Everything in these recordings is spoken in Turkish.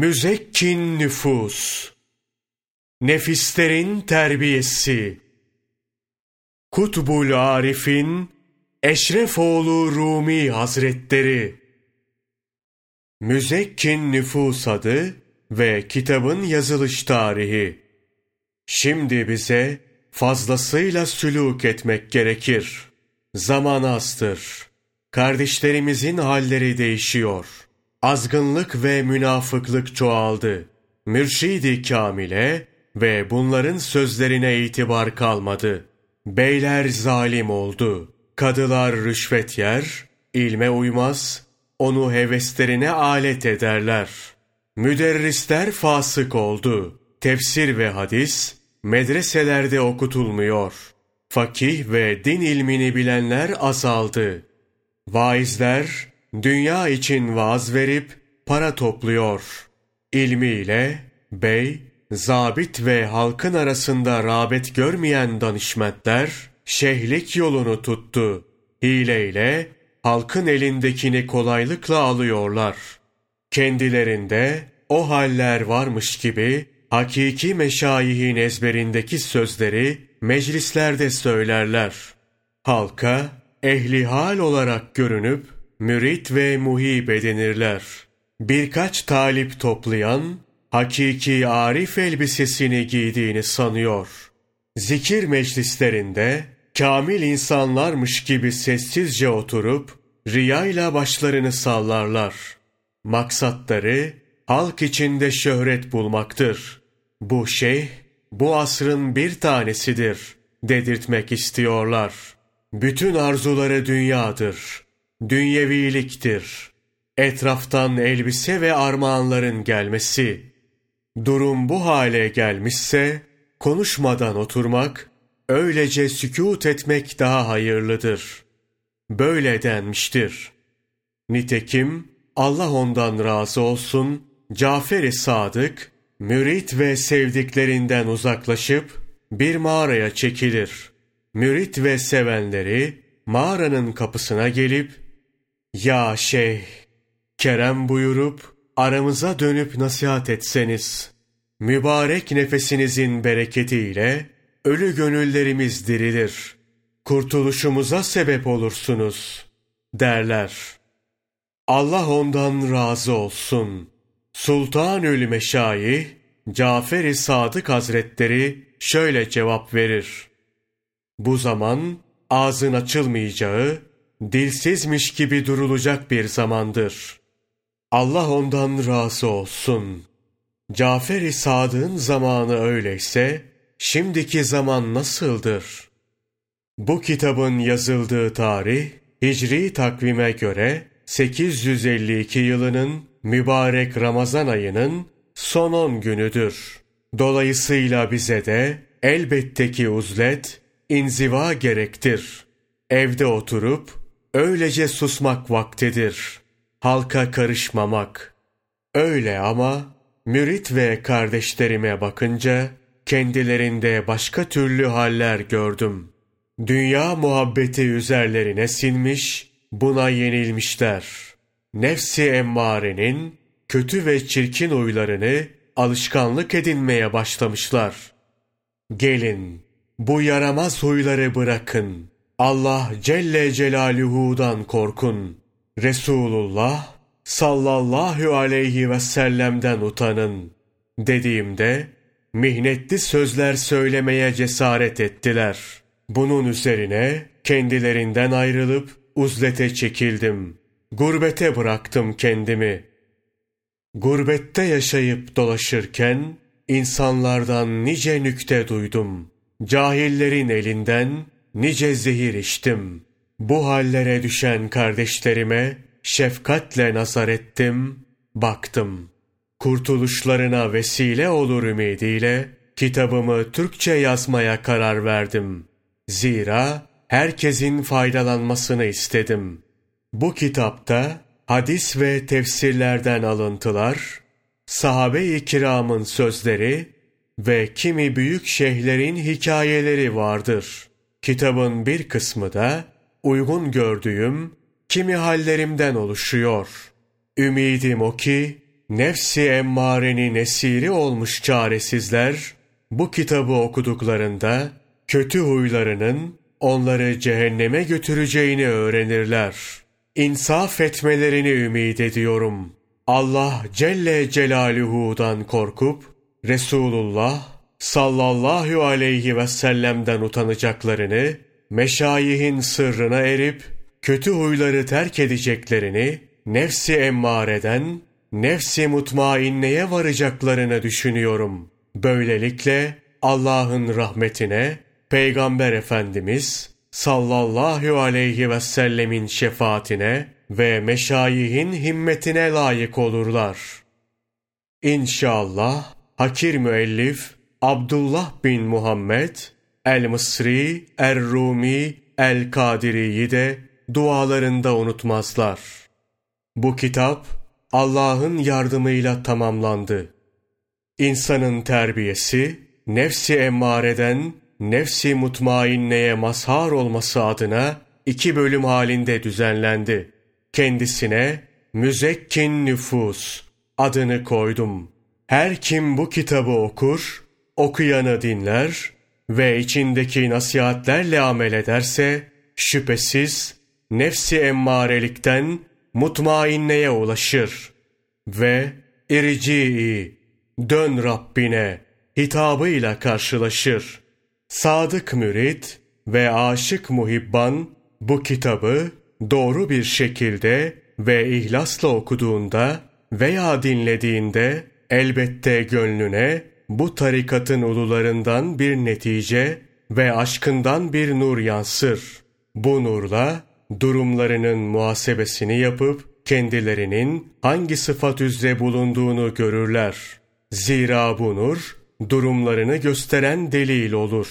Müzekkin nüfus, nefislerin terbiyesi, Kutbul Arif'in Eşrefoğlu Rumi Hazretleri, Müzekkin nüfus adı ve kitabın yazılış tarihi. Şimdi bize fazlasıyla sülûk etmek gerekir. Zaman azdır. Kardeşlerimizin halleri değişiyor. Azgınlık ve münafıklık çoğaldı. Mürşidi Kamil'e ve bunların sözlerine itibar kalmadı. Beyler zalim oldu. Kadılar rüşvet yer, ilme uymaz, onu heveslerine alet ederler. Müderrisler fasık oldu. Tefsir ve hadis medreselerde okutulmuyor. Fakih ve din ilmini bilenler azaldı. Vaizler dünya için vaaz verip para topluyor. İlmiyle bey, zabit ve halkın arasında rağbet görmeyen danışmentler şehlik yolunu tuttu. Hileyle halkın elindekini kolaylıkla alıyorlar. Kendilerinde o haller varmış gibi hakiki meşayihin ezberindeki sözleri meclislerde söylerler. Halka ehli hal olarak görünüp mürit ve muhib edinirler. Birkaç talip toplayan hakiki arif elbisesini giydiğini sanıyor. Zikir meclislerinde kamil insanlarmış gibi sessizce oturup riyayla başlarını sallarlar. Maksatları halk içinde şöhret bulmaktır. Bu şeyh bu asrın bir tanesidir dedirtmek istiyorlar. Bütün arzuları dünyadır. Dünyeviliktir. Etraftan elbise ve armağanların gelmesi. Durum bu hale gelmişse konuşmadan oturmak, öylece sükût etmek daha hayırlıdır. Böyle denmiştir. Nitekim Allah ondan razı olsun, Cafer-i Sadık, mürit ve sevdiklerinden uzaklaşıp bir mağaraya çekilir. Mürit ve sevenleri mağaranın kapısına gelip, ''Ya şeyh, kerem buyurup aramıza dönüp nasihat etseniz, mübarek nefesinizin bereketiyle ölü gönüllerimiz dirilir, kurtuluşumuza sebep olursunuz.'' derler. Allah ondan razı olsun. Sultanül Meşayih, Cafer-i Sadık Hazretleri şöyle cevap verir. Bu zaman ağzın açılmayacağı, dilsizmiş gibi durulacak bir zamandır. Allah ondan razı olsun. Cafer-i Sadık'ın zamanı öyleyse, şimdiki zaman nasıldır? Bu kitabın yazıldığı tarih, Hicri takvime göre 852 yılının mübarek Ramazan ayının son on günüdür. Dolayısıyla bize de elbette ki uzlet, inziva gerektir. Evde oturup öylece susmak vaktidir. Halka karışmamak. Öyle ama mürit ve kardeşlerime bakınca kendilerinde başka türlü haller gördüm. Dünya muhabbeti üzerlerine sinmiş, buna yenilmişler. Nefsi emmarenin kötü ve çirkin huylarını alışkanlık edinmeye başlamışlar. Gelin, bu yaramaz huyları bırakın. Allah Celle Celaluhu'dan korkun. Resulullah sallallahu aleyhi ve sellem'den utanın. Dediğimde mihnetli sözler söylemeye cesaret ettiler. Bunun üzerine kendilerinden ayrılıp uzlete çekildim. Gurbete bıraktım kendimi. Gurbette yaşayıp dolaşırken insanlardan nice nükte duydum. Cahillerin elinden nice zehir içtim. Bu hallere düşen kardeşlerime şefkatle nazar ettim, baktım. Kurtuluşlarına vesile olur ümidiyle kitabımı Türkçe yazmaya karar verdim. Zira herkesin faydalanmasını istedim. Bu kitapta hadis ve tefsirlerden alıntılar, sahabe-i kiramın sözleri ve kimi büyük şeyhlerin hikayeleri vardır. Kitabın bir kısmı da uygun gördüğüm kimi hallerimden oluşuyor. Ümidim o ki nefsi emmarenin esiri olmuş çaresizler, bu kitabı okuduklarında kötü huylarının onları cehenneme götüreceğini öğrenirler. İnsaf etmelerini ümit ediyorum. Allah Celle Celaluhu'dan korkup, Resulullah sallallahu aleyhi ve sellem'den utanacaklarını, meşayihin sırrına erip, kötü huyları terk edeceklerini, nefsi emmareden, nefsi mutmainneye varacaklarını düşünüyorum. Böylelikle Allah'ın rahmetine, Peygamber Efendimiz sallallahu aleyhi ve sellemin şefaatine ve meşayihin himmetine layık olurlar. İnşallah hakir müellif Abdullah bin Muhammed El-Mısri, Er-Rumi, El-Kadiri'yi de dualarında unutmazlar. Bu kitap Allah'ın yardımıyla tamamlandı. İnsanın terbiyesi, nefsi emmareden nefsi mutmainneye mazhar olması adına iki bölüm halinde düzenlendi. Kendisine Müzekkin Nüfus adını koydum. Her kim bu kitabı okur, okuyanı dinler ve içindeki nasihatlerle amel ederse, şüphesiz nefsi emmarelikten mutmainneye ulaşır ve irci'i, dön Rabbine hitabıyla karşılaşır. Sadık mürit ve aşık muhibban bu kitabı doğru bir şekilde ve ihlasla okuduğunda veya dinlediğinde elbette gönlüne bu tarikatın ulularından bir netice ve aşkından bir nur yansır. Bu nurla durumlarının muhasebesini yapıp kendilerinin hangi sıfat üzere bulunduğunu görürler. Zira bu nur durumlarını gösteren delil olur.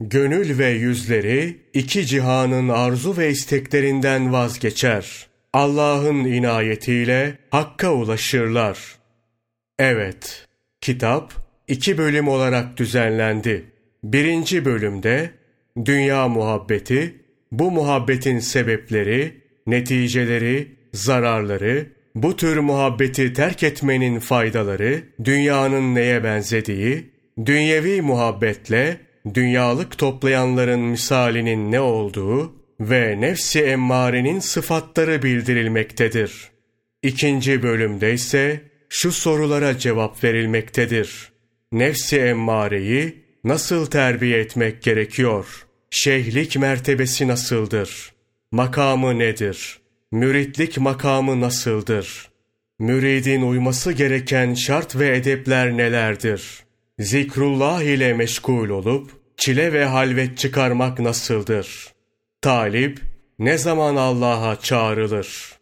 Gönül ve yüzleri iki cihanın arzu ve isteklerinden vazgeçer. Allah'ın inayetiyle Hakk'a ulaşırlar. Evet, kitap iki bölüm olarak düzenlendi. Birinci bölümde dünya muhabbeti, bu muhabbetin sebepleri, neticeleri, zararları, bu tür muhabbeti terk etmenin faydaları, dünyanın neye benzediği, dünyevi muhabbetle dünyalık toplayanların misalinin ne olduğu ve nefsi emmarenin sıfatları bildirilmektedir. İkinci bölümde ise şu sorulara cevap verilmektedir. Nefsi emmareyi nasıl terbiye etmek gerekiyor? Şeyhlik mertebesi nasıldır? Makamı nedir? Müritlik makamı nasıldır? Müridin uyması gereken şart ve edepler nelerdir? Zikrullah ile meşgul olup çile ve halvet çıkarmak nasıldır? Talip ne zaman Allah'a çağrılır?''